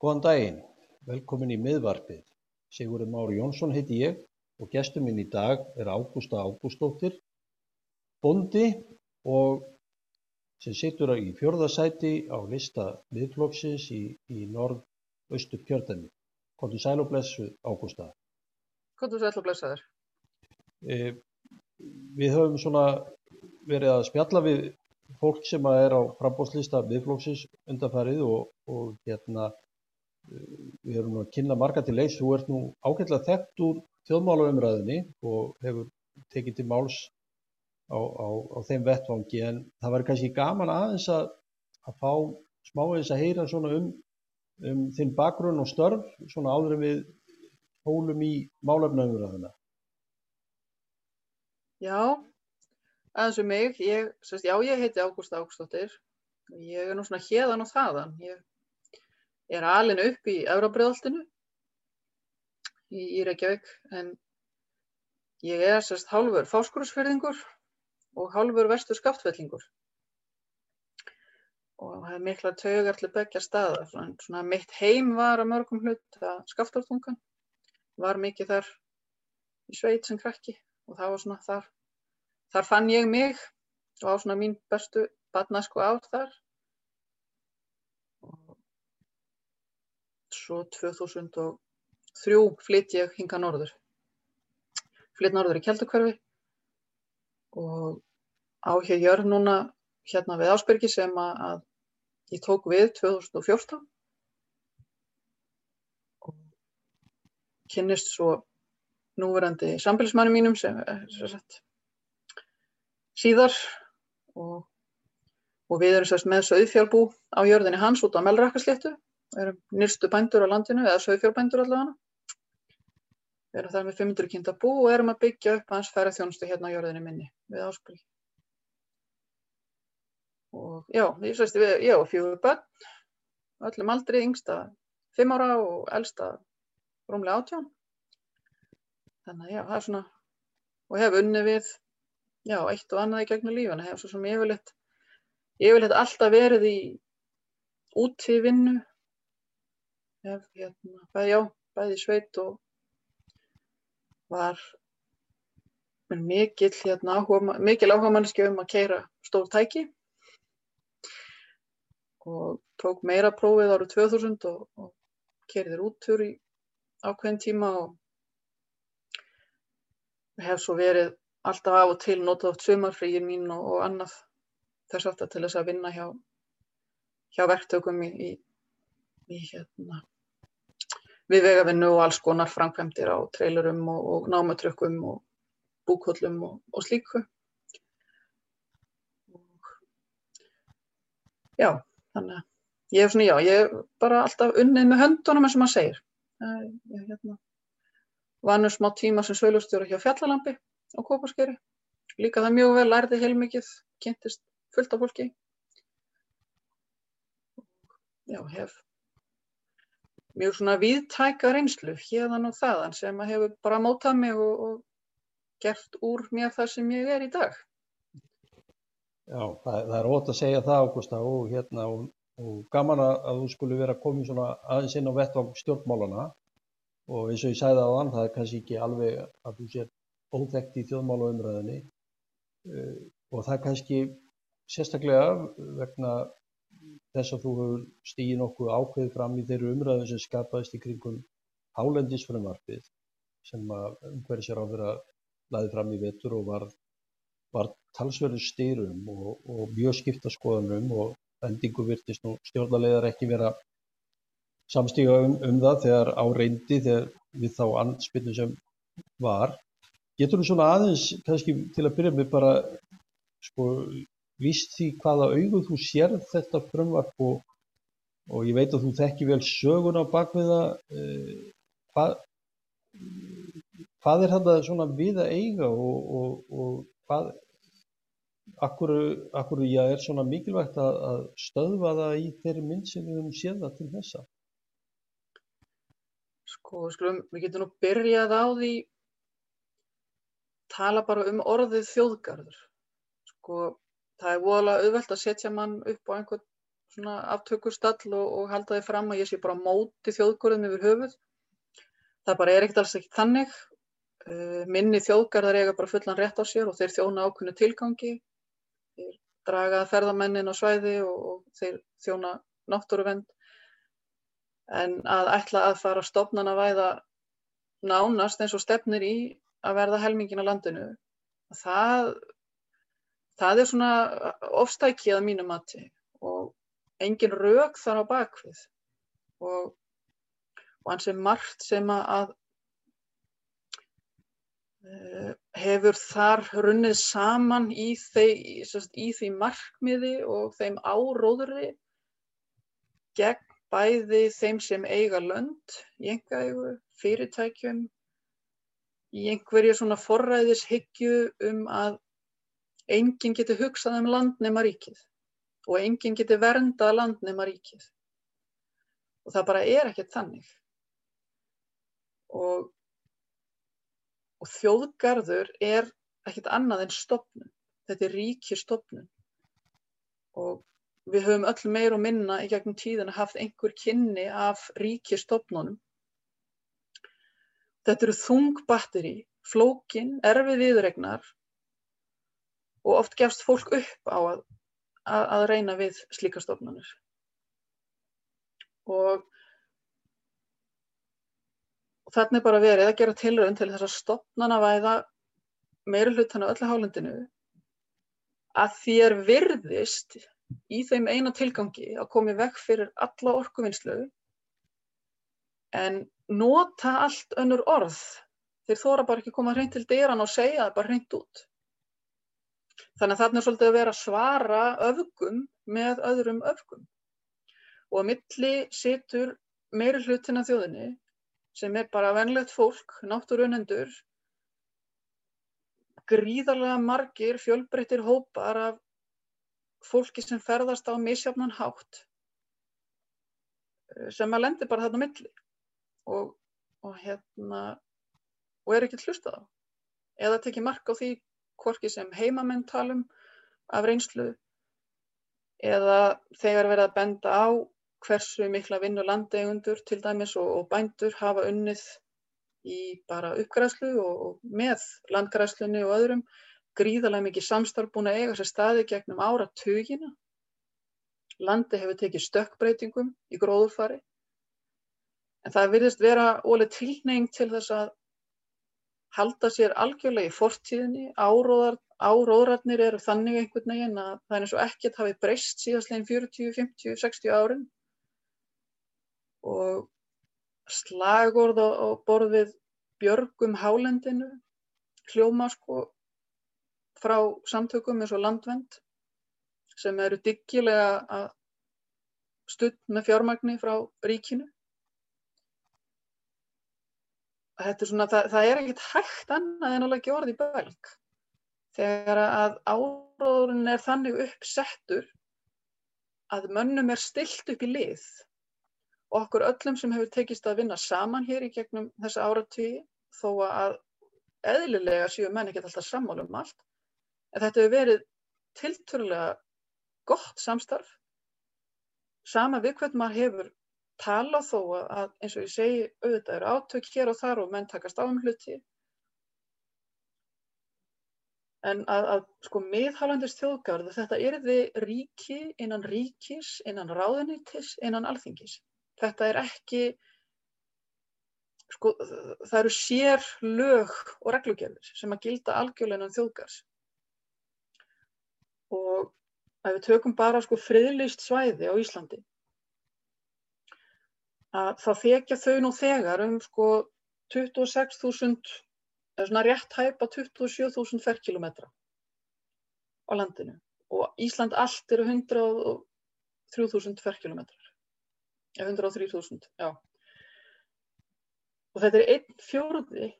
Góðan daginn, velkomin í miðvarpið. Sigurður Már Jónsson heiti ég og gestur minn í dag er Ágústa Ágústóttir, bondi og sem situr í fjörðasæti á lista miðflokksins í, í norð-austu kjördæmi. Kontur sæl og blessu, Ágústa. Kontur sæl og blessaður. E, við höfum svona verið að spjalla við fólk sem er á frambóðslista miðflokksins undanfarið og, og hérna við erum að kynna marga til leys, þú ert nú ágætlega þekkt úr þjóðmálaumræðinni og hefur tekið til máls á, á, á þeim vettvangi en það var kannski gaman aðeins að, að fá smá eins að heyra svona um, um þinn bakgrunn og störf svona áður en við hólum í málefnaumræðina. Já, aðeins um mig, ég, sérst, já ég heiti Ágúst Ágústóttir, ég er nú svona hérðan og þaðan, ég er alin upp í Euróbröðaltinu í, Reykjavík en ég er sérst hálfur fáskursfyrðingur og hálfur vestur skaftfellingur. Og það er mikla taugar til begja staða svona mitt heim var að mörgum hlut að skaftartungan var mikið þar í sveit sem krakki og það var svona þar þar fann ég mig og á svona mín bestu badnasku ár þar svo 2003 flytt ég hinga norður. Flytt norður í Kjeldakverfi og á hér jörg núna hérna við Ásbergi sem að ég tók við 2014 og kynnist svo núverandi samfélagsmanni mínum sem er sett síðar og, og við erum sérst með söðfjárbú á jörðinni hans út á Melrakasléttu erum nýrstu bændur á landinu eða sögfjórbændur allavega? Við erum þar með 500 kynnta bú og erum að byggja upp hans færa þjónustu hérna á jörðinni minni við áspil og já, ég sæst við ég og fjögur börn öllum aldrei, yngsta 5 ára og elsta rúmlega 18 þannig að já, það er svona og hef unni við já, eitt og annað í gegnum lífana hef svo sem ég vil eitt ég vil eitt alltaf verið í úti vinnu hef hérna, bæði, já, bæði sveit og var mikil hérna, áhuga, mikil áhuga mannski um að keira stór tæki og tók meira prófið árið 2000 og, og kerðir úttur í ákveðin tíma og hef svo verið alltaf af og til notað átt sumarfríin mín og, og annað þess aftar til þess að vinna hjá, hjá verktökum í, í, í hérna við vegavinnu og alls konar framkvæmdir á trailerum og, og námatrökkum og búkollum og, og slíku. Já, þannig að ég er svona, já, ég er bara alltaf unnið með höndunum eins og maður segir. Ég hérna, vanur smá tíma sem söglustjóra hjá Fjallalambi á Kópaskeri. Líka það mjög vel, lærði heilmikið, kynntist fullt af fólki. Já, hef mjög svona viðtæka reynslu hérðan og þaðan sem að hefur bara mótað mig og, og gert úr mér það sem ég er í dag. Já, það, það er ótt að segja það Ágústa og hérna og, og gaman að þú skulle vera komið svona aðeins inn á vettvang stjórnmálana og eins og ég sæði þann það er kannski ekki alveg að þú sér óþekkt í þjóðmálaumræðinni uh, og það er kannski sérstaklega vegna þess að þú hefur stíðið nokkuð ákveð fram í þeirru umræðu sem skapaðist í kringum hálendisfrömmarfið sem að umhverfisjar á þeirra laði fram í vetur og var, var talsverður styrum og, og mjög skipta skoðanum og endingu virtist nú stjórnarlegar ekki vera samstíga um, um það þegar á reyndi þegar við þá anspilnum sem var. Getur þú svona aðeins kannski til að byrja með bara sko víst því hvaða augu þú sérð þetta frumvarp og, og ég veit að þú þekki vel sögun á bakviða eh, hvað, hvað er þetta svona við að eiga og, og, og hvað akkur, akkur já, er svona mikilvægt að, að stöðva það í þeirri mynd sem við höfum séð það til þessa? Sko, skulum, við getum nú byrjað á því tala bara um orðið þjóðgarður. Sko það er voðalega auðvelt að setja mann upp á einhvern svona aftökustall og, og halda því fram að ég sé bara móti þjóðgörðum yfir höfuð. Það bara er ekkert alls ekki þannig. Uh, minni þjóðgarðar eiga bara fullan rétt á sér og þeir þjóna ákunni tilgangi. Þeir draga ferðamennin á svæði og, og þeir þjóna náttúruvend. En að ætla að fara stopnana væða nánast eins og stefnir í að verða helmingin á landinu, það, það er svona ofstækið að mínu mati og engin rauk þar á bakvið og, og hans er margt sem að uh, hefur þar runnið saman í, þeir, í því markmiði og þeim áróðri gegn bæði þeim sem eiga lönd í engaegu, fyrirtækjum, í einhverju svona forræðishyggju um að enginn geti hugsað um land nema ríkið og enginn geti verndað land nema ríkið. Og það bara er ekkert þannig. Og, og þjóðgarður er ekkert annað en stopnum. Þetta er ríkistofnun. Og við höfum öll meir og minna í gegnum tíðina haft einhver kynni af ríkistofnunum. Þetta eru þung batteri, flókin, erfið viðregnar og oft gefst fólk upp á að, að, að reyna við slíka stofnunir. Og, þannig bara verið að gera tilröðin til þess að stofnana væða meira hlutan á öllu hálendinu að þér virðist í þeim eina tilgangi að komi vekk fyrir alla orkuvinnslu en nota allt önnur orð. Þeir þóra bara ekki koma hreint til dyran og segja það bara hreint út. Þannig að þarna er svolítið að vera að svara öfgum með öðrum öfgum. Og að milli situr meiri hlutin af þjóðinni sem er bara venlegt fólk, náttúrunendur, gríðarlega margir fjölbreyttir hópar af fólki sem ferðast á misjafnan hátt sem að lendi bara þarna milli og, og hérna og er ekki hlustað á eða tekið mark á því hvorki sem heimamenn talum af reynslu eða þegar verið að benda á hversu mikla vinnu landegundur til dæmis og, og bændur hafa unnið í bara uppgræslu og, og með landgræslunni og öðrum gríðarlega mikið samstarf búin að eiga sér staði gegnum ára tugina. Landi hefur tekið stökkbreytingum í gróðurfari. En það virðist vera ólega tilneying til þess að halda sér algjörlega í fortíðinni. Áróðar, áróðarnir eru þannig einhvern veginn að það er eins og ekkert hafi breyst síðastlegin 40, 50, 60 árin. Og slagorð á borðið björgum hálendinu hljóma sko frá samtökum eins og landvend sem eru diggilega að studd með fjármagni frá ríkinu. Þetta er svona, það, það er ekkert hægt annað en að leggja orði í belg. Þegar að áróðurinn er þannig uppsettur að mönnum er stilt upp í lið og okkur öllum sem hefur tekist að vinna saman hér í gegnum þessa áratvíi þó að eðlilega séu menn ekki alltaf sammála um allt en þetta hefur verið tilturlega gott samstarf sama við hvernig maður hefur talað þó að eins og ég segi auðvitað eru átök hér og þar og menn takast á um hluti. En að, að sko miðhálandist þjóðgarð þetta er þið ríki innan ríkis, innan ráðunitis innan alþingis. Þetta er ekki sko það eru sér lög og reglugjörður sem að gilda algjörlega innan þjóðgarðs. Og ef við tökum bara sko friðlýst svæði á Íslandi að þá þekja þau nú þegar um sko 26.000 eða svona rétt hæpa 27.000 ferkilometra á landinu. Og Ísland allt eru 103.000 ferkilometrar eða 103.000, já. Og þetta er einn fjórði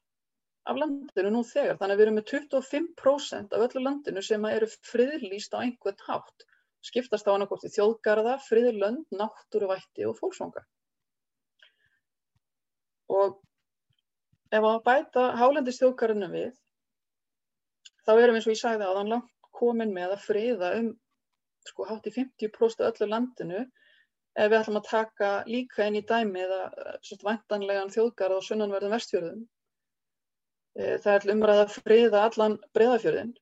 af landinu nú þegar, þannig að við erum með 25% af öllu landinu sem eru friðlýst á einhvern hátt, skiptast á annarkort í þjóðgarða, friðlönd, náttúruvætti og fólksvonga. Og ef að bæta hálendist þjóðgarðinu við, þá erum eins og ég sagði þann langt komin með að friða um sko hátt í 50% öllu landinu ef við ætlum að taka líka inn í dæmi eða svona vantanlegan þjóðgarð á sunnanverðum vestfjörðum. Það er umræða að friða allan breyðafjörðin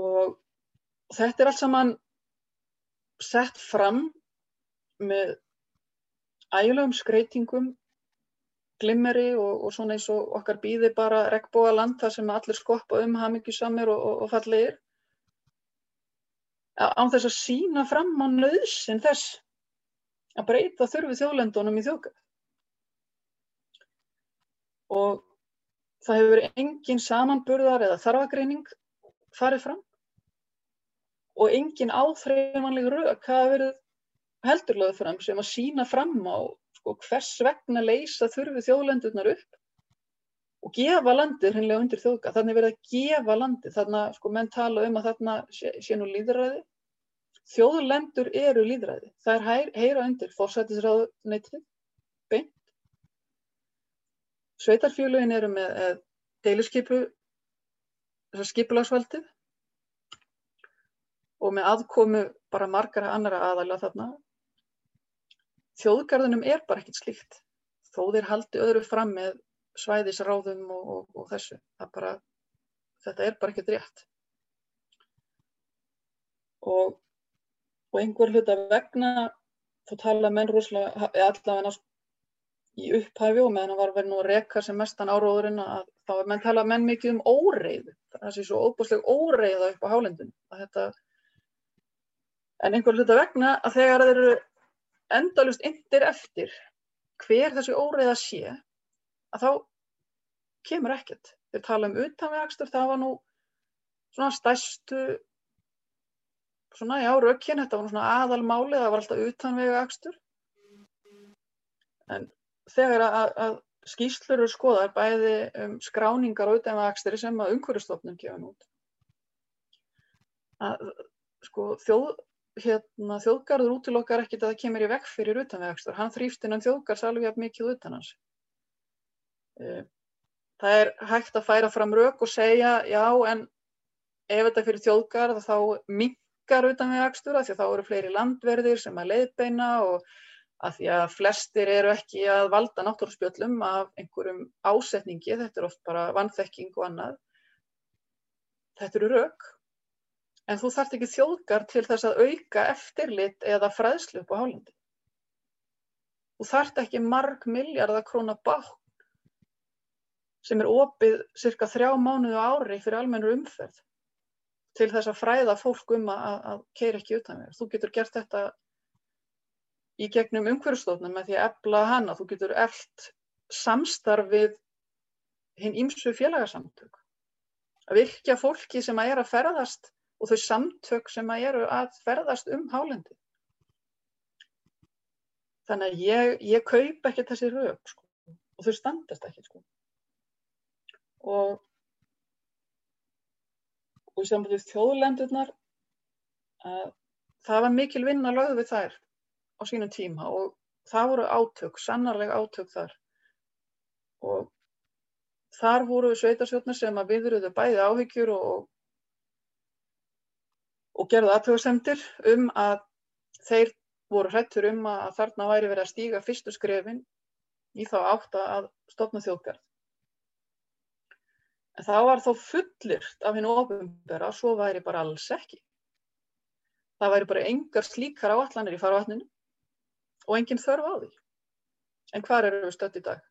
og þetta er allt saman sett fram með ægulegum skreitingum, glimmeri og, og svona eins og okkar býði bara regnbóa land þar sem allir skoppa um hamingjusamir og, og, og fallegir án þess að sína fram á nöðsin þess að breyta þurfi þjóðlendunum í þjóðgæð. Og það hefur engin samanburðar eða þarfagreining farið fram og engin áþreifanleg rauk hafa verið heldurlega fram sem að sína fram á sko, hvers vegna leysa þurfi þjóðlendunar upp og gefa landið hreinlega undir þjóðgæð. Þannig verið að gefa landið. Þannig að sko, menn tala um að þarna sé, sé nú líðræði. Þjóðlendur eru líðræði. Það er hæ, heyra undir fórsættisráðneitið, beint. Sveitarfjölugin eru með eh, deiluskipu, þessar skipulagsvaldið og með aðkomu bara margara annara aðalega þarna. Þjóðgarðunum er bara ekkert slíkt. Þó þeir haldi öðru fram með svæðisráðum og, og, og þessu. Bara, þetta er bara ekkert rétt. Og, og einhver hluta vegna, þá tala menn rúslega, allavega í upphæfi og meðan það var verið nú að reka sem mestan áróðurinn að þá menn tala menn mikið um óreiðu. Það sé svo óbúslega óreiða upp á hálendinu. Þetta, en einhver hluta vegna að þegar þeir eru endalust yndir eftir hver þessi óreiða sé, að þá kemur ekkert. Þeir tala um utanvegakstur, það var nú svona stærstu, svona já, rökkinn, þetta var nú svona aðalmálið, það var alltaf utanvegakstur. En þegar að, að skýslur eru skoðar bæði um skráningar og utanvegaksturi sem að umhverjastofnum gefa nút, að sko þjóð, hérna, þjóðgarður útilokkar ekkert að það kemur í vekk fyrir utanvegakstur. Hann þrýfst innan þjóðgarðs alveg jafn mikið utan hans. Það er hægt að færa fram rauk og segja já en ef þetta fyrir þjóðgarð þá minkar utanvegakstur af því að þá eru fleiri landverðir sem að leiðbeina og að því að flestir eru ekki að valda náttúrspjöllum af einhverjum ásetningi, þetta er oft bara vannþekking og annað. Þetta eru rauk. En þú þarft ekki þjóðgar til þess að auka eftirlit eða fræðslu upp á hálandi. Þú þarft ekki marg miljardar króna bátt sem er opið cirka þrjá mánuðu ári fyrir almennur umferð til þess að fræða fólk um að, að keira ekki utan við. Þú getur gert þetta í gegnum umhverfstofnum með því að efla hana. Þú getur eflt samstarfið hinn ímsu félagasamtök. Að virkja fólki sem að er að ferðast og þau samtök sem að eru að ferðast um hálendi. Þannig að ég, ég kaup ekki þessi rauk sko, og þau standast ekki. Sko. Og, og samband við þjóðlendurnar, að það var mikil vinna lögð við þær á sínum tíma og það voru átök, sannarlega átök þar. Og þar voru sveitarsjóknar sem að viðröðu bæði áhyggjur og, og gerðu aðtöðsendir um að þeir voru hrættur um að þarna væri verið að stíga fyrstu skrefin í þá átt að stopna þjóðgarð. En það var þó fullirt af hennu ofinbera að svo væri bara alls ekki. Það væri bara engar slíkar áallanir í farvatninu og engin þörf á því. En hvað eru við stödd í dag?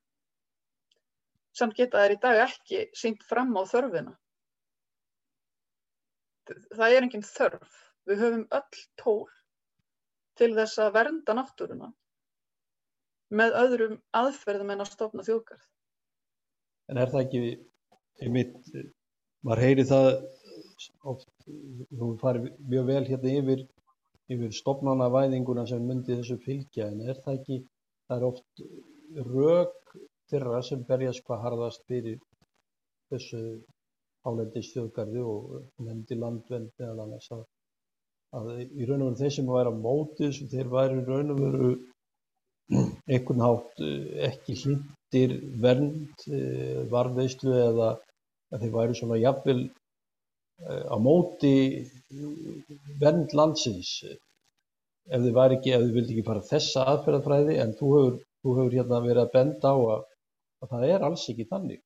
Samt geta þær í dag ekki sínt fram á þörfina. Það er engin þörf. Við höfum öll tól til þess að vernda náttúruna með öðrum aðferðum en að stopna þjóðgarð. En er það ekki einmitt, maður heyri það oft, þú farir mjög vel hérna yfir, yfir stopnanavæðinguna sem myndi þessu fylgja, en er það ekki, það er oft rauk þeirra sem berjast hvað harðast fyrir þessu álendis þjóðgarði og nefndi landvend meðal annars að, að í raun og veru þeir sem væri á mótis, þeir væri í raun og veru einhvern hátt ekki hlindir vernd, varðveislu eða að þeir væri svona jafnvel á móti vernd landsins ef þið var ekki, ef þið vildi ekki fara þessa aðferðafræði en þú hefur, þú hefur hérna verið að benda á að, að það er alls ekki þannig.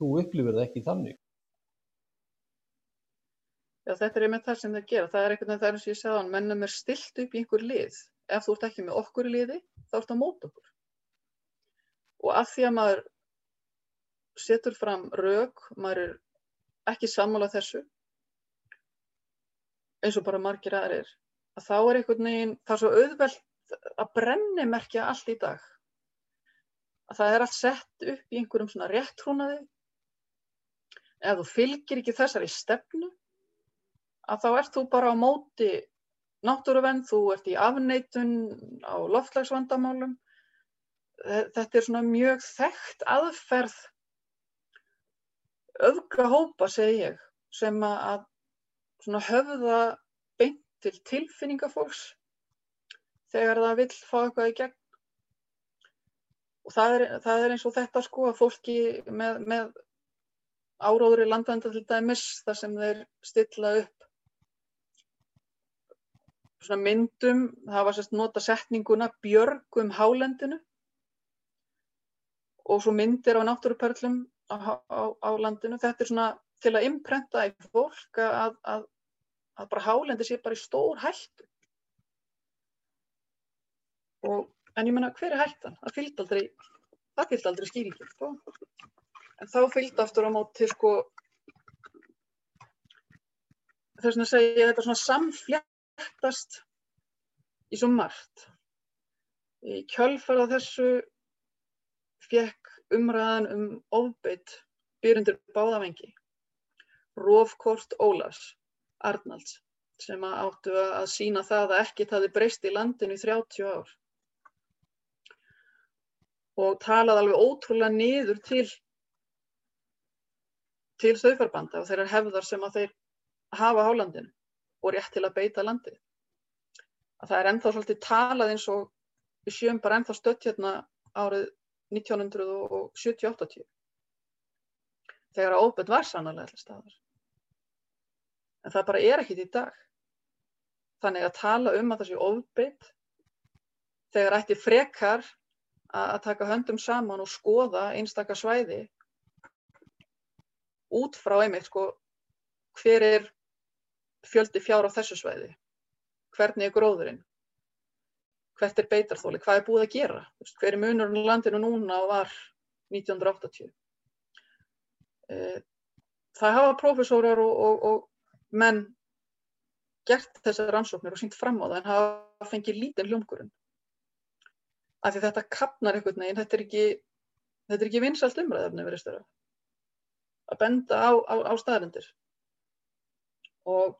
Þú upplifir það ekki þannig. Já, þetta er einmitt það sem það gera. Það er einhvern veginn eins og ég sagði hann, mennum er stilt upp í einhver lið. Ef þú ert ekki með okkur í liði, þá ert það mót okkur. Og að því að maður setur fram rauk, maður er ekki sammála þessu, eins og bara margir aðrir, að þá er einhvern veginn, það er svo auðvelt að brenni merkja allt í dag. Að það er allt sett upp í einhverjum svona réttrúnaði. Ef þú fylgir ekki þessari stefnu, að þá ert þú bara á móti náttúruvenn, þú ert í afneitun á loftlagsvandamálum. Þetta er svona mjög þekkt aðferð öfgahópa, segi ég, sem að höfða beint til tilfinningafólks þegar það vil fá eitthvað í gegn. Og það er, það er eins og þetta sko að fólki með, með áróður í landvænda til dæmis þar sem þeir stilla upp svona myndum, það var sérst nota setninguna björgum hálendinu og svo myndir á náttúruperlum á, á, á landinu. Þetta er svona til að imprenta í fólk að, að, að bara hálendi sé bara í stór hættu. Og, en ég menna, hver er hættan? Það fylgd aldrei, aldrei skýringin, sko. En þá fylgd aftur á móti, sko, þess að segja þetta svona samfléttast í svo margt. Í kjölfara þessu fekk umræðan um ofbeitt byrjundir báðavengi. Rófkort Ólafs Arnalds sem áttu að sína það að ekkert hafi breyst í landinu í 30 ár. Og talaði alveg ótrúlega niður til, til þauðfarbanda og þeirra hefðar sem að þeir hafa á landinu og rétt til að beita landið. Að það er ennþá svolítið talað eins og við sjöum bara ennþá stött hérna árið 1970-80 þegar að óbyrð var sannarlega allir staðar. En það bara er ekkit í dag. Þannig að tala um að það sé óbyrð þegar ætti frekar að taka höndum saman og skoða einstakar svæði út frá einmitt sko hver er fjöldi fjár á þessu svæði, hvernig er gróðurinn, hvert er beitarþóli, hvað er búið að gera, hver er munurinn landinu núna og var 1980. Eh, það hafa prófessorar og, og, og menn gert þessar rannsóknir og sínt fram á það en hafa fengið lítinn hljómkurinn. Af því þetta kapnar einhvern veginn, þetta er ekki, ekki vinsalt umræðafni verið störa. Að benda á, á, á staðarindir. Og,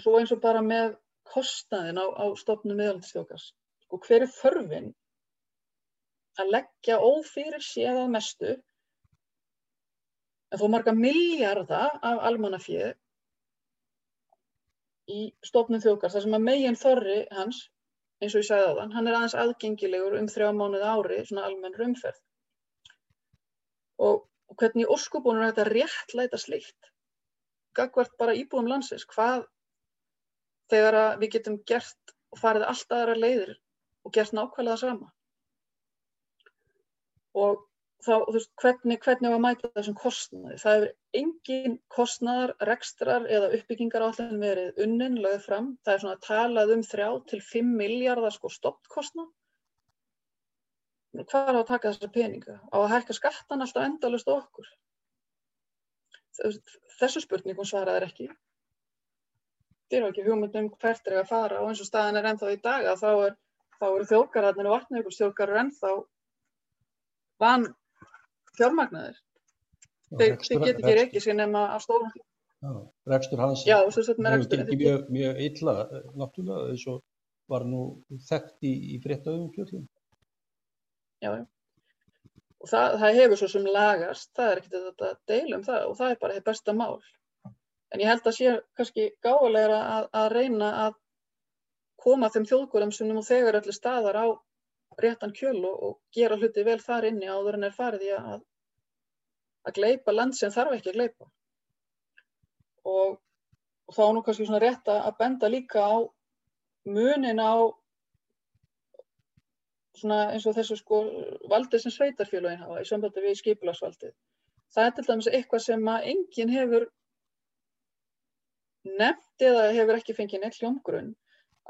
og svo eins og bara með kostnaðin á, á stofnum miðaldistjókars. Sko hver er þörfin að leggja ófyrir séð að mestu en þó marga miljarda af almannafið í stofnum þjókars þar sem að megin þorri hans, eins og ég sagði á þann, hann er aðeins aðgengilegur um þrjá mánuði ári, svona almenn rumferð. Og, og hvernig óskubunum er þetta réttlæta slikt? Gagvart bara íbúum landsins, hvað þegar við getum gert og farið allt aðra leiðir og gert nákvæmlega það sama. Og þá, þú veist, hvernig, hvernig að mæta þessum kostnaði? Það hefur engin kostnaðar, rekstrar eða uppbyggingar allir verið unnin, lögð fram. Það er svona talað um 3-5 miljardar sko stoppkostnað. Hvað er að taka þessar peninga? Á að hækka skattan alltaf endalust okkur? Þessu spurningum svaraður ekki þeir hafa ekki hugmynd um hvert er að fara og eins og staðin er ennþá í dag að þá, er, þá eru þjóðgarðarnir og vatnaugurstjóðgarður ennþá van fjármagnaðir. Þeir, þeir get ekki reykið sér nema að stóðum. Rekstur hans Já, gengið mjög, mjög illa, náttúrulega, eins og var nú þekkt í, í fréttaugum fjöldum. Já, já. Og það, það hefur svo sem lagast, það er ekkert þetta deilum það og það er bara þetta besta mál. En ég held að sé kannski gáðulegra að, að reyna að koma þeim þjóðgóðum sem nú þegar öllu staðar á réttan kjöl og, og gera hluti vel þar inni áður en er farið í að, að gleipa land sem þarf ekki að gleipa. og, og þá nú kannski svona rétt að benda líka á munin á svona eins og þessu sko valdið sem sveitarfélagin hafa í sambandi við skipulagsvaldið. Það er til dæmis eitthvað sem að enginn hefur nefnt eða hefur ekki fengið neitt hljómgrunn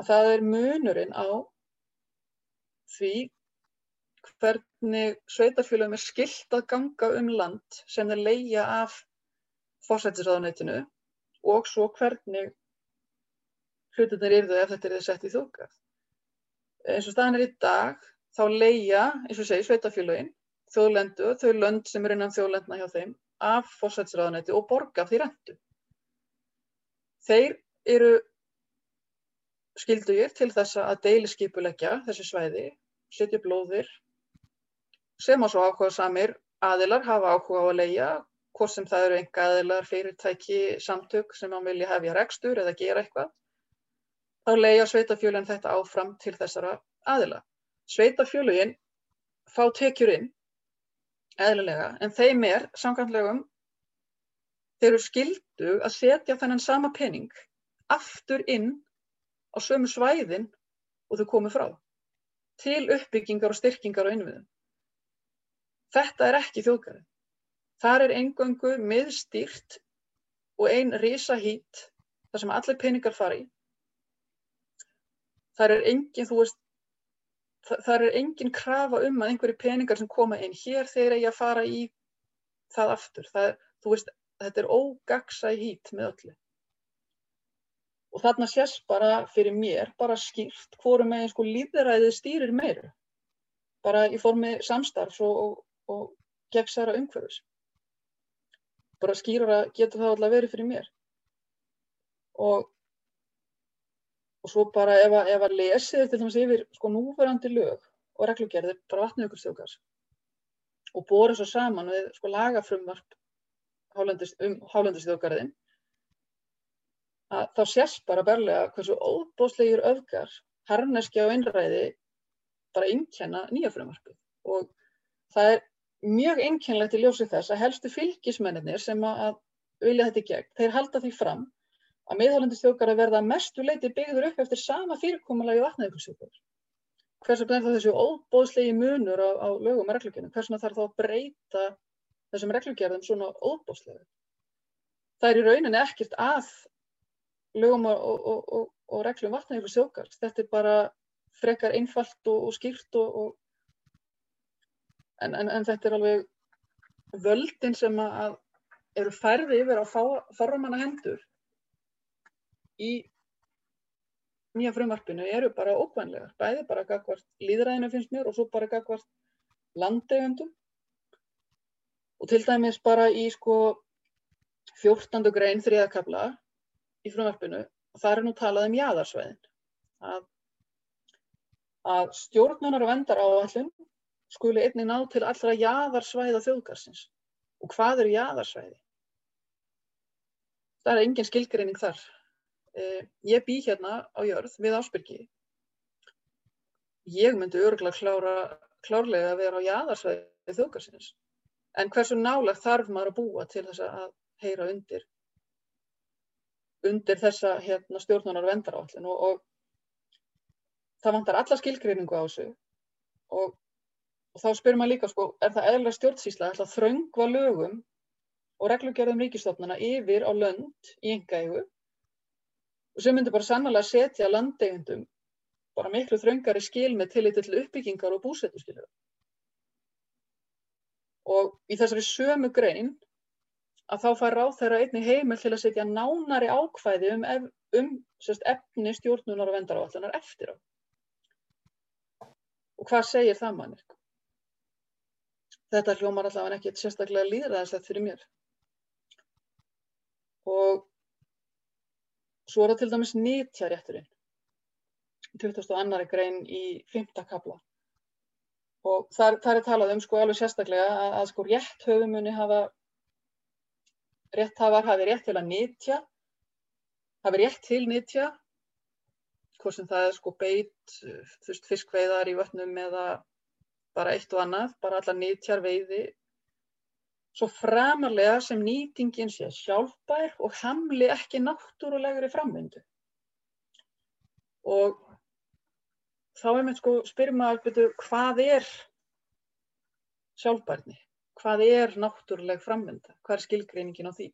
að það er munurinn á því hvernig sveitarfélagum er skilt að ganga um land sem þeir leia af fórsættisraðanætinu og svo hvernig hlutinir eru þau ef þetta er sett í þúkað. Eins og staðan er í dag þá leia, eins og segi, sveitafélagin, þjóðlendu, þau lönd sem er innan þjóðlendna hjá þeim, af fórsætsraðanæti og borga af því rentu. Þeir eru skildugir til þess að deiliskipuleggja þessi svæði, setja blóðir, sem að svo áhuga samir aðilar hafa áhuga á að leia, hvort sem það eru enga aðilar, fyrirtæki, samtök sem án vilja hefja rekstur eða gera eitthvað, þá leia sveitafjölinn þetta áfram til þessara aðila. Sveitafjölugin fá tekjur inn eðlilega en þeim er samkvæmlegum þeir eru skildu að setja þennan sama pening aftur inn á sömu svæðin og þau komið frá til uppbyggingar og styrkingar og innviðum. Þetta er ekki þjóðgarið. Þar er engöngu miðstýrt og einn risa hít þar sem allir peningar fari. Þar er engin, veist, þar er engin krafa um að einhverju peningar sem koma inn hér þeir eigi að fara í það aftur. Það, veist, þetta er ógagsa hít með öllu. Og þarna sést bara fyrir mér, bara skýrt, hvoru með sko líðræðið stýrir meiru. Bara í formi samstarfs og, og, og gegnsæra umhverfis. Bara skýrara getur það alltaf verið fyrir mér. Og og svo bara ef að, ef að lesið til dæmis yfir sko núverandi lög og reglugerðir bara vatnaugurstjókars og borið svo saman við sko lagafrumvarp um hálendistjókarðin að þá sést bara berlega hversu óbóslegir öfgar harneskja og innræði bara einnkenna nýja frumvarpi og það er mjög einkennlegt í ljósið þess að helstu fylgismennir sem að vilja þetta í gegn, þeir halda því fram að miðhálendistjókar að verða mestu leiti byggður upp eftir sama fyrirkommalagi vatnaðjökulsjókar. Hvers vegna er það þessu óbóðslegi munur á, á lögum og reglugjörnum? Hvers vegna þarf þá að breyta þessum reglugjörðum svona óbóðslegu? Það er í rauninni ekkert að lögum og, og, og reglum vatnaðjökulsjókar. Þetta er bara frekar einfalt og skýrt en, en, en þetta er alveg völdin sem að eru færði yfir á fáramanna hendur í nýja frumvarpinu eru bara ókvæmlegar, bæði bara gagvart líðræðinu finnst mér og svo bara gagvart landegundum og til dæmis bara í sko 14. grein þriðakabla í frumvarpinu það er nú talað um jæðarsvæðin að, að stjórnunar og vendar áallin skuli einnig ná til allra jæðarsvæða þjóðgarsins og hvað eru jæðarsvæði? Það er engin skilgreining þar Eh, ég bý hérna á jörð við Ásbyrgi. Ég myndi örgulega klárlega að vera á jæðarsvæði þjókarsins. En hversu nálagt þarf maður að búa til þess að heyra undir, undir þessa hérna, stjórnunar vendarállin og, og það vantar alla skilgreiningu á þessu. Og, og þá spyrir maður líka sko, er það eðla stjórnsýsla að þröngva lögum og reglugjörðum ríkistofnuna yfir á lönd í engægu og sem myndi bara sannlega setja landeigundum bara miklu þröngari skil með tilliti til uppbyggingar og búsetu skilur. Og í þessari sömu grein að þá fær ráð þeirra einni heimil til að setja nánari ákvæði um, ef, um sérst, efni stjórnunar og vendaráallunar eftir á. Og hvað segir það mannir? Þetta hljómar allavega ekki sérstaklega líðræðislegt fyrir mér. Og Svo er það til dæmis nýtjarétturinn, 22. grein í 5. kapla. Og þar, þar er talað um sko alveg sérstaklega að, að sko rétt höfumunni hafa, rétthafar hafi rétt til að nýtja, hafi rétt til nýtja, hvort sem það er sko beit, þú veist, fiskveiðar í vötnum eða bara eitt og annað, bara allar nýtjar veiði svo framarlega sem nýtingin sé sjálfbær og hamli ekki náttúrulegri framvindu. Og þá er mér sko spyrjum að byrju hvað er sjálfbærni? Hvað er náttúruleg framvinda? Hvað er skilgreiningin á því?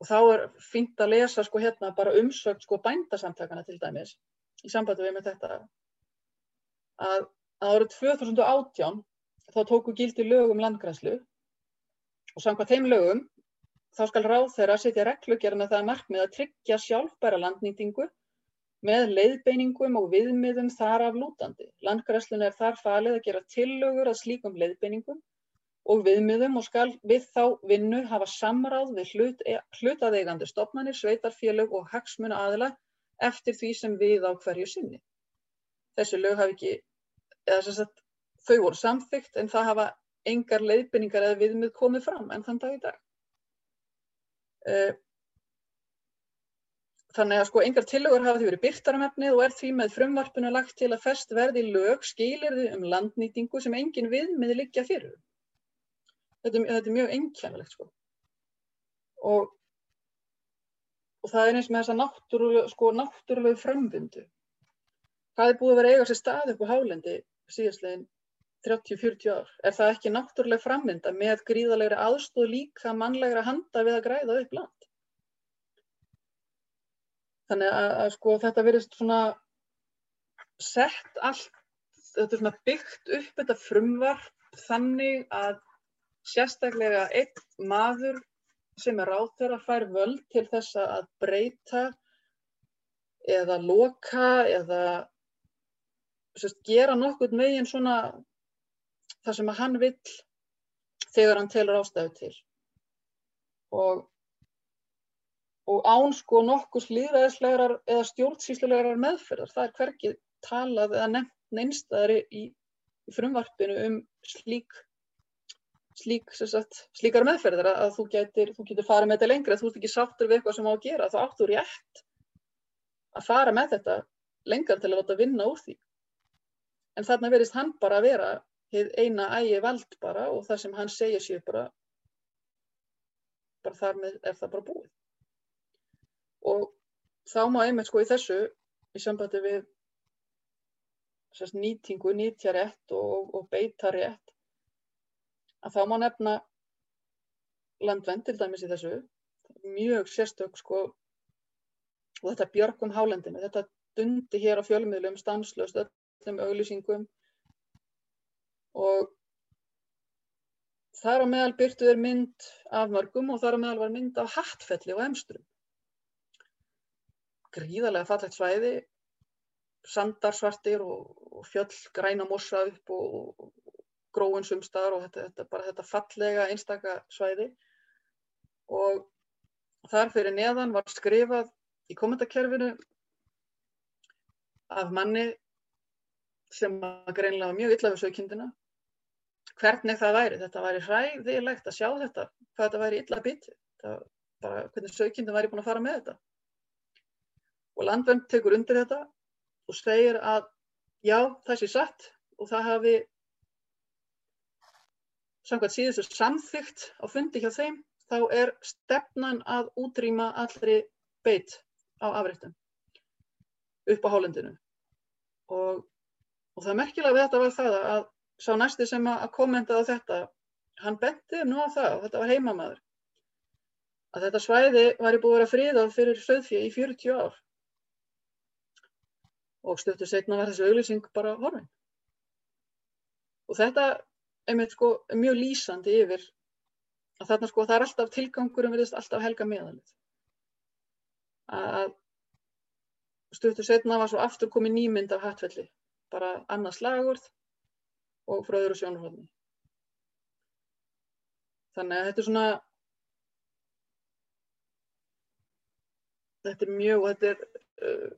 Og þá er fínt að lesa sko hérna bara umsökt sko bændasamtakana til dæmis í sambandi við með þetta að, að árið 2018 þá tóku gildi lög um landgrænslu og samkvæmt þeim lögum þá skal ráð þeirra setja reglugjörn að það markmið að tryggja sjálfbæra landnýtingu með leiðbeiningum og viðmiðum þar af lútandi. Landgræslun er þar falið að gera tillögur að slíkum leiðbeiningum og viðmiðum og skal við þá vinnu hafa samráð við hlut, hlutaðeigandi stofnanir, sveitarfélög og hagsmuna aðila eftir því sem við á hverju sinni. Þessi lög hafi ekki, eða sem sagt, þau voru samþygt en það hafa engar leiðbynningar eða viðmið komið fram en þann dag í dag. Þannig að sko engar tillögur hafa því verið byrtar um efnið og er því með frumvarpinu lagt til að fest verði lög skilirði um landnýtingu sem engin viðmið liggja fyrir. Þetta, þetta er mjög einkjænilegt sko. og, og það er eins með þessa náttúrulegu sko, framvindu. Hvað er búið að vera eiga sér stað upp á hálendi síðastlegin 30-40 ár. Er það ekki náttúruleg framvinda með gríðalegri aðstóð líka mannlegra handa við að græða upp land þannig að, að sko þetta verist svona sett allt þetta er svona byggt upp þetta frumvarp þannig að sérstaklega einn maður sem er ráðherra fær völd til þess að breyta eða loka eða sérst, gera nokkur megin svona það sem að hann vill þegar hann telur ástæðu til. Og, og án sko nokkus líðræðislegar eða stjórnsýslulegar meðferðar, það er hverkið talað eða nefnt neinstæðari í, í frumvarpinu um slík slík, sagt, slíkar meðferðir að þú getur, þú getur farið með þetta lengra, þú ert ekki sáttur við eitthvað sem á að gera, þá áttu rétt að fara með þetta lengra til að láta vinna úr því. En þarna verist hann bara að vera eina ægi vald bara og það sem hann segja sér bara, bara þar með er það bara búið. Og þá má einmitt sko í þessu, í sambandi við sérst, nýtingu, nýtjarétt og, og beitarétt, að þá má nefna landvend til dæmis í þessu, mjög sérstök sko og þetta björgum hálendinu, þetta dundi hér á fjölmiðlum stanslöst öllum auglýsingum og þar á meðal byrtu er mynd af mörgum og þar á meðal var mynd af hattfelli og emstrum. Gríðarlega fallegt svæði, sandarsvartir og, fjöll græna mossa upp og, og, gróin sumstaðar og þetta, þetta, bara þetta fallega einstaka svæði. Og þar fyrir neðan var skrifað í kommentarkerfinu af manni sem var greinlega mjög illa við sögkindina hvernig það væri, þetta væri hræðilegt að sjá þetta, hvað þetta væri illa biti, bara hvernig sögkindin væri búin að fara með þetta og landvernd tekur undir þetta og segir að já, það sé satt og það hafi samkvæmt síðustu samþygt á fundi hjá þeim, þá er stefnan að útrýma allri beit á afrættum upp á hálendinu. Og, og það merkilega við þetta var það að sá næsti sem að kommentaði þetta, hann benti nú á það, og þetta var heimamaður, að þetta svæði væri búið að vera fríðað fyrir söðfjö í 40 ár. Og stöttu setna var þessi auglýsing bara horfinn. Og þetta einmitt sko mjög lýsandi yfir að þarna sko það er alltaf tilgangurum verðist alltaf helga meðalið. Að stuttur setna var svo aftur komið nýmynd af hattfelli, bara annars lagurð og frá öðru sjónarhóðni. Þannig að þetta er svona, þetta er mjög, þetta er uh,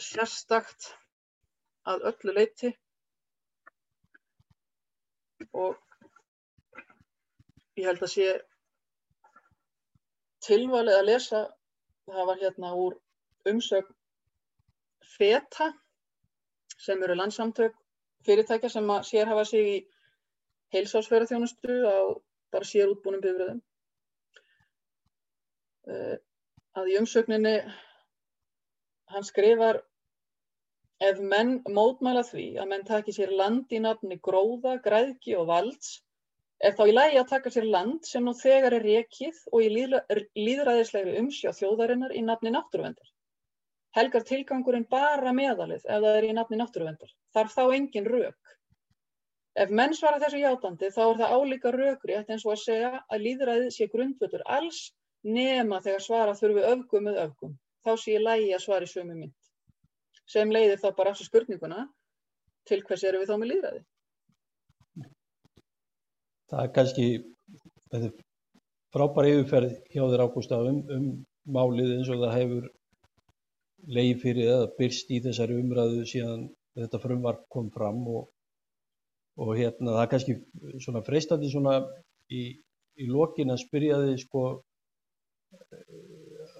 sérstakt að öllu leiti og ég held að sé tilvalið að lesa, það var hérna úr umsögn FETA sem eru landsamtök fyrirtækja sem að sérhafa sig í heilsásferðarþjónustu á bara sér útbúnum bifröðum. Uh, að í umsögninni hann skrifar ef menn mótmæla því að menn taki sér land í nafni gróða, græðki og valds er þá í lagi að taka sér land sem nú þegar er rekið og í líðræðislegri umsjá þjóðarinnar í nafni náttúruvendar. Helgar tilgangurinn bara meðalið ef það er í nafni náttúruvendar. Þarf þá engin rauk. Ef menn svara þessu játandi þá er það álíka raukrétt eins og að segja að líðræðið sé grundvöldur alls nema þegar svara þurfi öfgum með öfgum. Þá sé ég lægi að svara í sömu mynd. Sem leiðir þá bara aftur spurninguna til hvers eru við þá með líðræði? Það er kannski frábær yfirferð hjá þér Ágústa um, um málið eins og það hefur leið fyrir eða byrst í þessari umræðu síðan þetta frumvarp kom fram og og hérna það er kannski svona freistandi svona í, í lokin að spyrja þig sko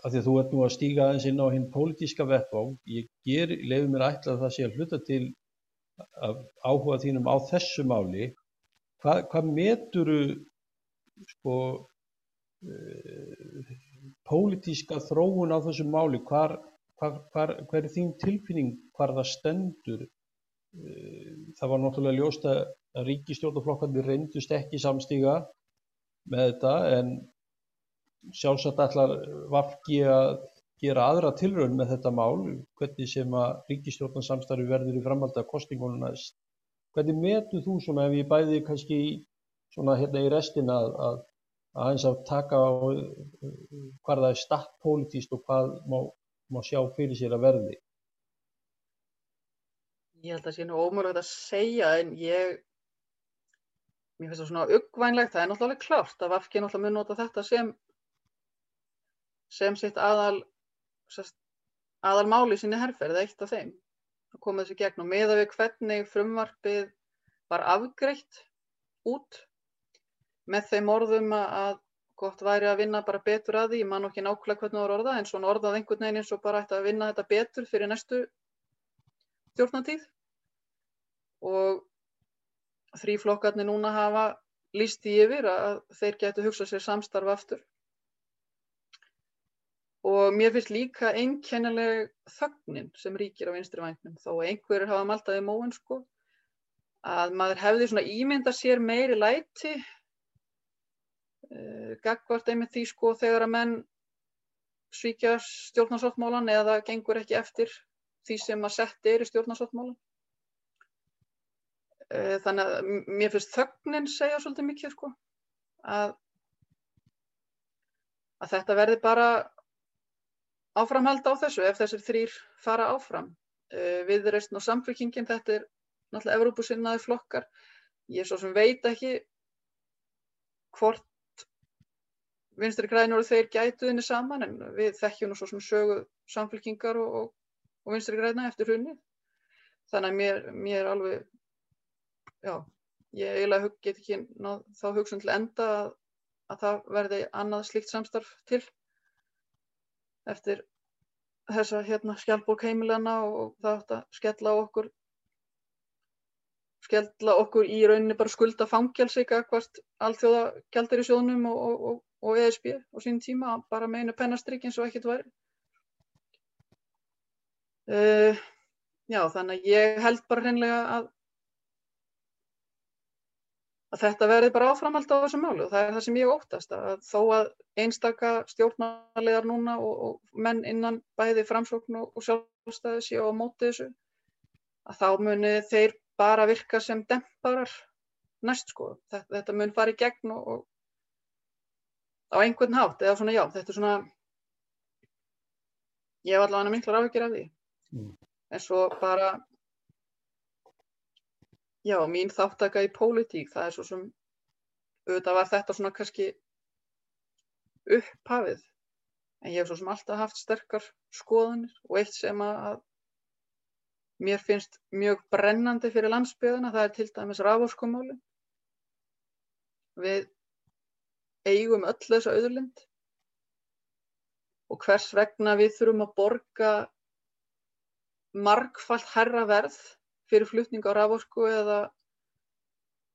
af því að þú ert nú að stíga aðeins inn á hinn pólitíska vettvá ég ger, leiði mér ætla að það sé að hluta til að áhuga þínum á þessu máli. Hvað, hvað meturu sko uh, pólitíska þróun á þessu máli? Hvar, hvar, hvar, hver er þín tilfinning? Hvar það stendur? Það var náttúrulega ljóst að ríkistjórnaflokkarnir reyndust ekki samstíga með þetta en sjálfsagt ætlar Vafki að gera aðra tilraun með þetta mál hvernig sem að ríkistjórnarsamstarfi verður í framhaldi af kostingunum næst. Hvernig metu þú svona ef ég bæði kannski svona hérna í restina að, að, að eins að taka á hvað það er statt pólitíst og hvað má, má sjá fyrir sér að verði? Ég held að það sé nú ómögulegt að segja en ég, mér finnst það svona uggvænlegt, það er náttúrulega klárt að Vafki náttúrulega mun nota þetta sem, sem sitt aðal, aðal máli sinni herrferð, eitt af þeim, að koma þessu gegn. Og meða við hvernig frumvarpið var afgreitt út með þeim orðum að gott væri að vinna bara betur að því, ég man ekki nákvæmlega hvernig það var orðað en svona orðað einhvern veginn eins og bara ætti að vinna þetta betur fyrir næstu stjórnatíð og þrýflokkarnir núna hafa líst í yfir að þeir getur hugsað sér samstarf aftur. Og mér finnst líka einkennileg þögnin sem ríkir á vinstri vægnum, þó einhverjir hafa maltaði móin sko, að maður hefði svona ímynda sér meiri læti, uh, gagvart einmitt því sko þegar að menn svíkja stjórnarsáttmálan eða gengur ekki eftir því sem að setja er í stjórnarsáttmálan. Eh, þannig að mér finnst þögnin segja svolítið mikið sko að, að þetta verði bara áframhald á þessu ef þessir þrýr fara áfram. Eh, Viðreistn og samfélkingin, þetta er náttúrulega Evrópusinnaði flokkar. Ég svo sem veit ekki hvort vinstri grænur og þeir gætuðinni saman en við þekkjum nú svo sem sögu samfélkingar og, og, og vinstri græna eftir hrunni. Þannig að mér, mér alveg já, ég eiginlega get ekki náð þá hugsun til enda að, að það verði annað slíkt samstarf til eftir þessa hérna skjálfbólk heimilana og það átt að skella okkur skella okkur í rauninni bara skulda fangjálsik akkvært alþjóða gældir í sjónum og, og, og ESB á sín tíma bara með einu pennastrykk eins og ekkert væri. Uh, já þannig að ég held bara hreinlega að að þetta verði bara áframhald á þessu málu og það er það sem ég óttast að þó að einstaka stjórnarlegar núna og, og menn innan bæði framsókn og, og sjálfstæði séu á móti þessu að þá muni þeir bara virka sem demparar næst sko. Þetta, þetta mun fara í gegn og, og á einhvern hátt eða svona já, þetta er svona ég hef allavega miklar áhugir af því mm. en svo bara Já, mín þáttaka í pólitík, það er svo sem, auðvitað var þetta svona kannski upphafið, en ég hef svo sem alltaf haft sterkar skoðunir og eitt sem að mér finnst mjög brennandi fyrir landsbyðuna, það er til dæmis raforskomáli. Við eigum öll þessa auðurlind og hvers vegna við þurfum að borga margfalt herra verð fyrir flutning á raforku eða,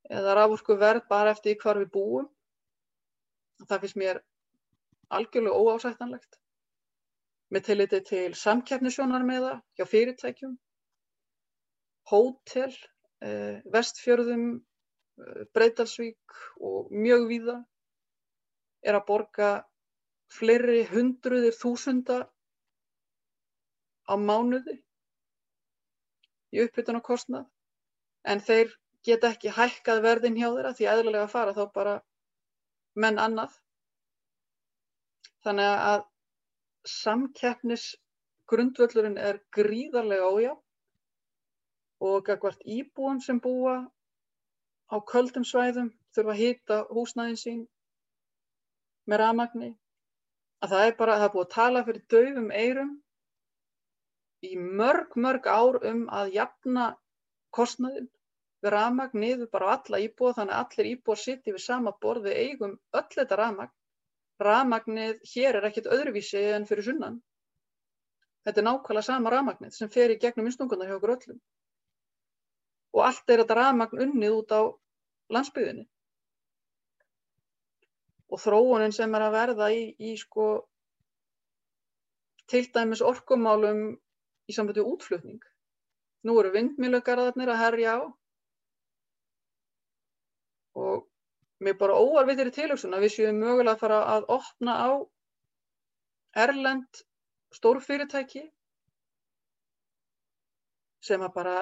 eða raforku verð bara eftir hvar við búum. Það finnst mér algjörlega óásættanlegt með tilliti til samkeppnisjónarmiða hjá fyrirtækjum, hótel, eh, vestfjörðum, eh, Breitalsvík og mjög víða er að borga fleiri hundruðir þúsunda á mánuði í uppbytun og kostnað en þeir geta ekki hækkað verðin hjá þeirra því eðlulega að fara þá bara menn annað. Þannig að samkeppnisgrundvöllurinn er gríðarlega ójá og gagvart íbúum sem búa á köldum svæðum þurfa að hýta húsnæðin sín með rafmagni að það er bara, það er búið að tala fyrir döfum eirum í mörg, mörg ár um að jafna kostnaðin við rafmagn niður bara á alla íbúa þannig að allir íbúar sitti við sama borð við eigum öll þetta rafmagn rafmagnið hér er ekkit öðruvísi en fyrir sunnan. Þetta er nákvæmlega sama rafmagnið sem fer í gegnum innstunguna hjá okkur öllum. Og allt er þetta rafmagn unnið út á landsbyðinni. Og þróunin sem er að verða í, í sko til dæmis orkumálum í sambandi útflutning. Nú eru vindmilugarðarnir að herja á og mér bara óar við þeirri tilhugsun að við séum mögulega að fara að opna á erlend stórfyrirtæki sem að bara,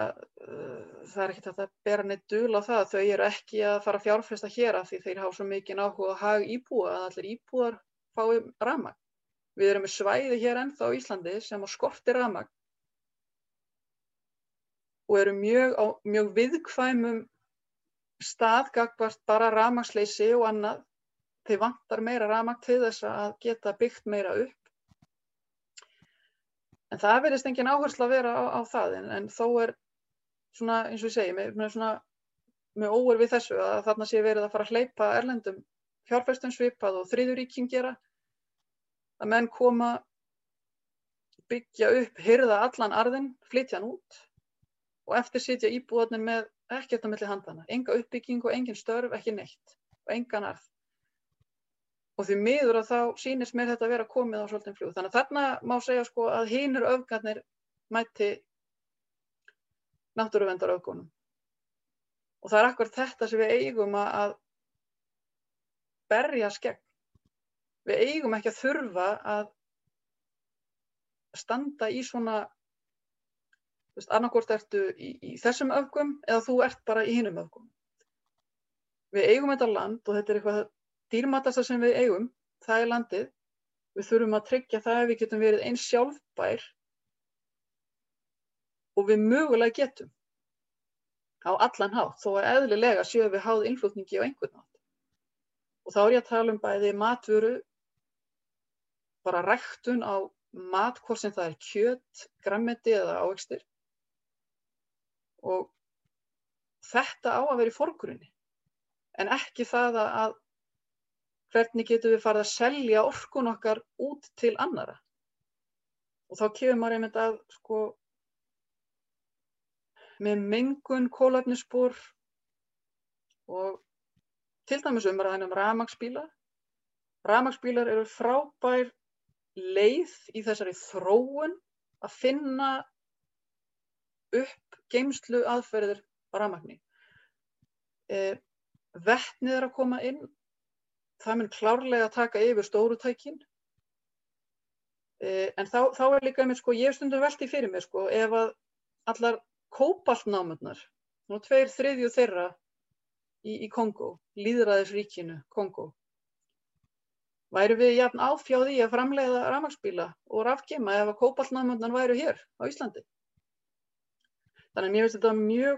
uh, það er ekkert að það bera neitt dul á það, þau eru ekki að fara að fjárfesta hér af því þeir hafa svo mikið áhuga að haga íbúa að allir íbúar fái ramag. Við erum með svæði hér ennþá í Íslandi sem á skorti ramag og eru mjög, á, mjög viðkvæmum stað gagvart bara ramagsleysi og annað. Þeir vantar meira ramag til þess að geta byggt meira upp. En það verðist engin áherslu að vera á, á það en, en þó er svona eins og ég segi með, með, svona, með óver við þessu að þarna sé verið að fara að hleypa erlendum fjárfæstum svipað og þriðuríkin gera að menn koma byggja upp, hyrða allan arðin, flytja hann út og eftir sitja íbúðanir með ekkert á milli handana, enga uppbygging og engin störf, ekki neitt og engan arð. Og því miður að þá sýnist mér þetta að vera komið á svolítinn fljóð. Þannig að þarna má segja sko að hínur öfgarnir mæti náttúruvendar öfgunum. Og það er akkur þetta sem við eigum að berja skegn. Við eigum ekki að þurfa að standa í svona annarkort ertu í, í þessum öfgum eða þú ert bara í hinnum öfgum. Við eigum þetta land og þetta er eitthvað dýrmatasta sem við eigum, það er landið. Við þurfum að tryggja það að við getum verið eins sjálfbær og við mögulega getum á allan hátt, þó að eðlilega séu við háð innflutningi á einhvern nátt. Og þá er ég að tala um bæði matvöru, bara ræktun á mat, hvort sem það er kjött, grammeti eða ávegstir og þetta á að vera í forgrunni. En ekki það að hvernig getum við farið að selja orkun okkar út til annara og þá kemur maður einmitt að sko með mengun, kólafnisspor og til dæmis umræðin um ramagsbíla ramagsbílar eru frábær leið í þessari þróun að finna upp geimslu aðferðir á rafmagni. Eh, Vettnið er að koma inn, það mun klárlega að taka yfir stórutækin, eh, en þá, þá er líka einmitt, sko, ég stundum veltið fyrir mér, sko, ef að allar kópaltnámurnar, nú tveir þriðju þeirra í, í Kongo, líðræðisríkinu Kongo, væru við jafn áfjáði að framleiða rafmagsbíla og rafgema ef að kópaltnámurnar væru hér á Íslandi. Þannig að mér finnst þetta mjög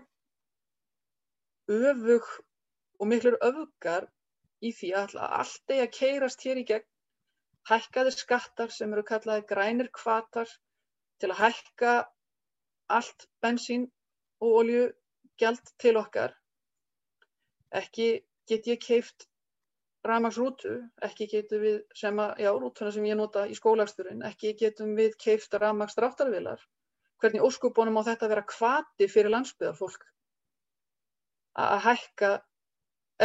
öfug og miklur öfgar í því að allt eigi að keirast hér í gegn, hækkaðir skattar sem eru kallaði grænir kvatar til að hækka allt bensín og oljugjald til okkar. Ekki get ég keift ramagsrútu, ekki getum við sem að, já, rútuna sem ég nota í skólagsturinn, ekki getum við keift ramagsdráttarvilar hvernig óskupunum á þetta vera kvati fyrir landsbyðarfólk að hækka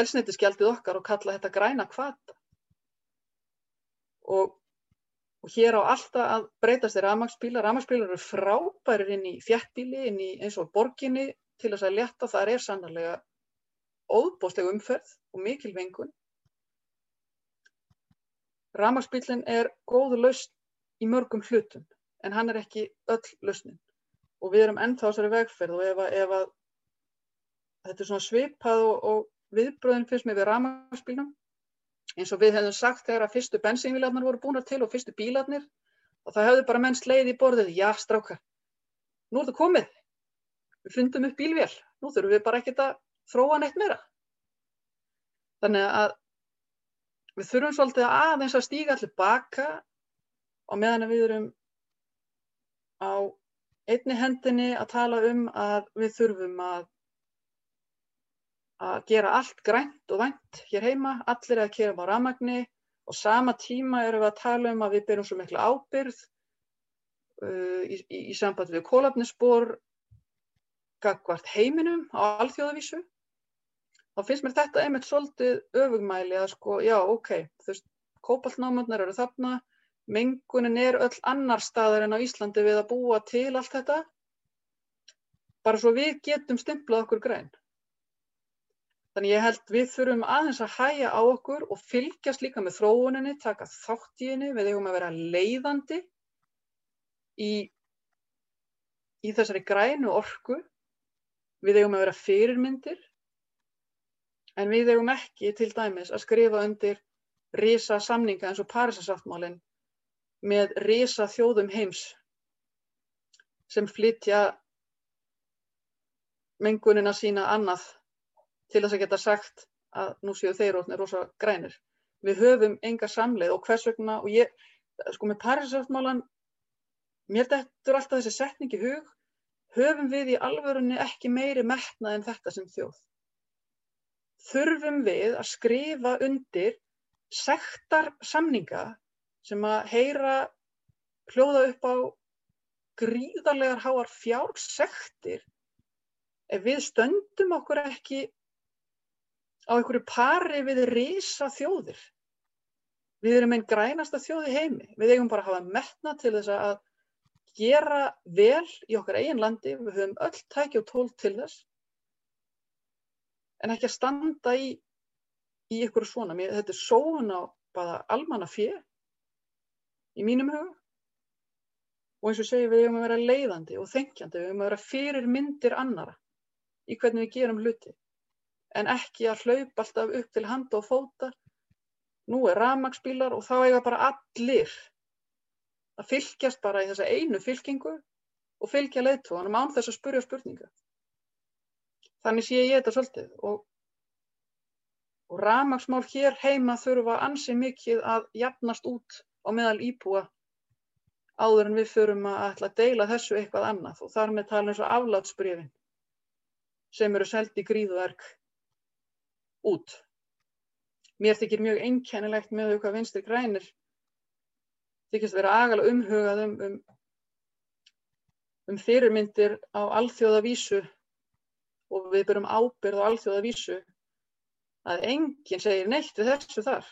elsneitisgjaldið okkar og kalla þetta græna kvata. Og, og hér á alltaf að breytast þeir rafmagsbílar. Rafmagsbílar eru frábærir inn í fjættbíli, inn í eins og borginni til þess að leta. Það er sannarlega óbóstleg umferð og mikil vengun. Rafmagsbílinn er góðu lausn í mörgum hlutum en hann er ekki öll lausnin. Og við erum ennþá þessari vegferð og ef að, ef að þetta er svona svipað og, og viðbröðin fyrst með við rafmagsbílnum eins og við hefðum sagt þegar að fyrstu bensínvílarnar voru búin til og fyrstu bílarnir og það hefðu bara menn sleið í borðið, já strákar, nú er það komið, við fundum upp bílvél, nú þurfum við bara ekkert að þróa neitt meira. Þannig að við þurfum svolítið aðeins að stíga allir baka og meðan við erum á einni hendinni að tala um að við þurfum að að gera allt grænt og vænt hér heima, allir að kera á rafmagni og sama tíma erum við að tala um að við byrjum svo miklu ábyrð uh, í, í, í samband við kólafnisspor gagvart heiminum á alþjóðavísu. Þá finnst mér þetta einmitt svolítið öfugmæli að sko, já, ok, þú veist, kópaltnámöndar eru þarna, mengunin er öll annar staðar en á Íslandi við að búa til allt þetta, bara svo við getum stimplað okkur græn. Þannig ég held við þurfum aðeins að hæja á okkur og fylgjast líka með þróuninni, taka þátt í henni, við eigum að vera leiðandi í, í þessari grænu orku, við eigum að vera fyrirmyndir, en við eigum ekki til dæmis að skrifa undir risa samninga eins og Parísasáttmálinn með risa þjóðum heims sem flytja mengunina sína annað til þess að geta sagt að nú séu þeir orðinir rosa grænir. Við höfum enga samleið og hvers vegna, og ég, sko með Parísasáttmálan, mér dettur alltaf þessi setning í hug, höfum við í alvörunni ekki meiri metnað en þetta sem þjóð. Þurfum við að skrifa undir sektar samninga sem að heyra hljóða upp á gríðarlegar háar fjársektir ef við stöndum okkur ekki á einhverju pari við risa þjóðir. Við erum einn grænasta þjóð í heimi. Við eigum bara að hafa metna til þess að gera vel í okkar eigin landi. Við höfum öll tæki og tól til þess. En ekki að standa í, í ykkur svona. Mér, þetta er sóun á almanna fjö í mínum huga. Og eins og segja við eigum að vera leiðandi og þengjandi. Við eigum að vera fyrir myndir annara í hvernig við gerum hluti en ekki að hlaupa alltaf upp til handa og fóta. Nú er ramagsbílar og þá eiga bara allir að fylgjast bara í þessa einu fylkingu og fylgja leiðtóðanum án þess að spurja spurninga. Þannig sé ég þetta svolítið og, og ramagsmál hér heima þurfa ansi mikið að jafnast út á meðal íbúa áður en við förum að ætla að deila þessu eitthvað annað og þar með tala eins og aflátsbrifin sem eru seldi gríðverk út. Mér þykir mjög einkennilegt með því hvað vinstri grænir þykist vera agalega umhugað um, um, um fyrirmyndir á alþjóðavísu og við byrjum ábyrð á alþjóðavísu að enginn segir neitt við þessu þar.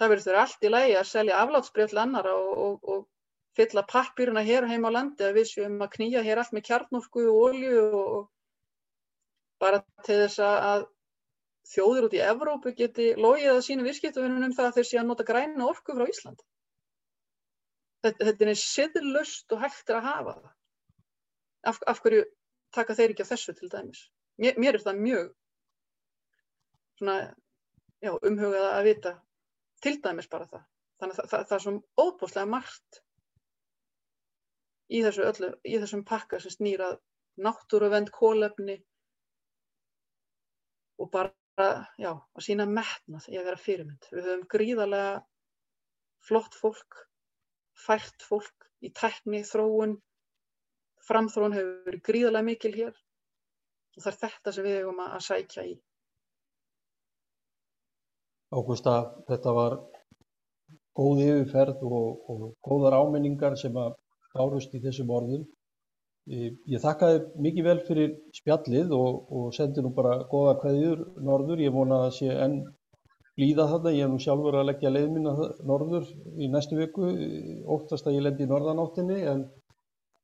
Það verður allt í lægi að selja aflátsbreyf til annara og, og, og fylla pappiruna hér heim á landi að við séum að knýja hér allt með kjarnorku og olju og, bara til þess að þjóðir út í Evrópu geti logið að sínu virkiptavinnum um það að þeir sé að nota græna orku frá Íslandi. Þetta, þetta er siðlust og hægt að hafa það. Af, af hverju taka þeir ekki á þessu til dæmis? Mér, mér er það mjög svona, já, umhugað að vita til dæmis bara það. Þannig að það, það, er svona óbúslega margt í, þessu öllu, í þessum pakka sem snýrað náttúruvend, kólefni og bara já, að sína metnað í að vera fyrirmynd. Við höfum gríðarlega flott fólk, fært fólk í tækni, þróun, framþróun hefur verið gríðarlega mikil hér og það er þetta sem við hefum að sækja í. Ágústa, þetta var góð yfirferð og, og góðar áminningar sem að bárust í þessum orðum Ég, þakkaði mikið vel fyrir spjallið og, og sendi nú bara góða kveðjur norður. Ég vona að það sé enn blíða þarna. Ég er nú sjálfur að leggja leið minna norður í næstu viku, óttast að ég lendi í norðanáttinni en,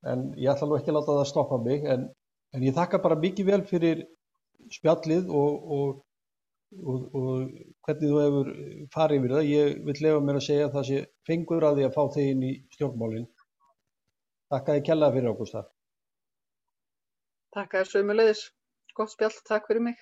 en ég ætla nú ekki að láta það stoppa mig. En, en ég þakka bara mikið vel fyrir spjallið og, og, og hvernig þú hefur farið yfir það. Ég vil lefa mér að segja að það sé fengur að því að fá þig inn í stjórnmálinn. Þakka þið kellaði fyrir Ágústa. Takk að þér sömulegis. Gott spjall, takk fyrir mig.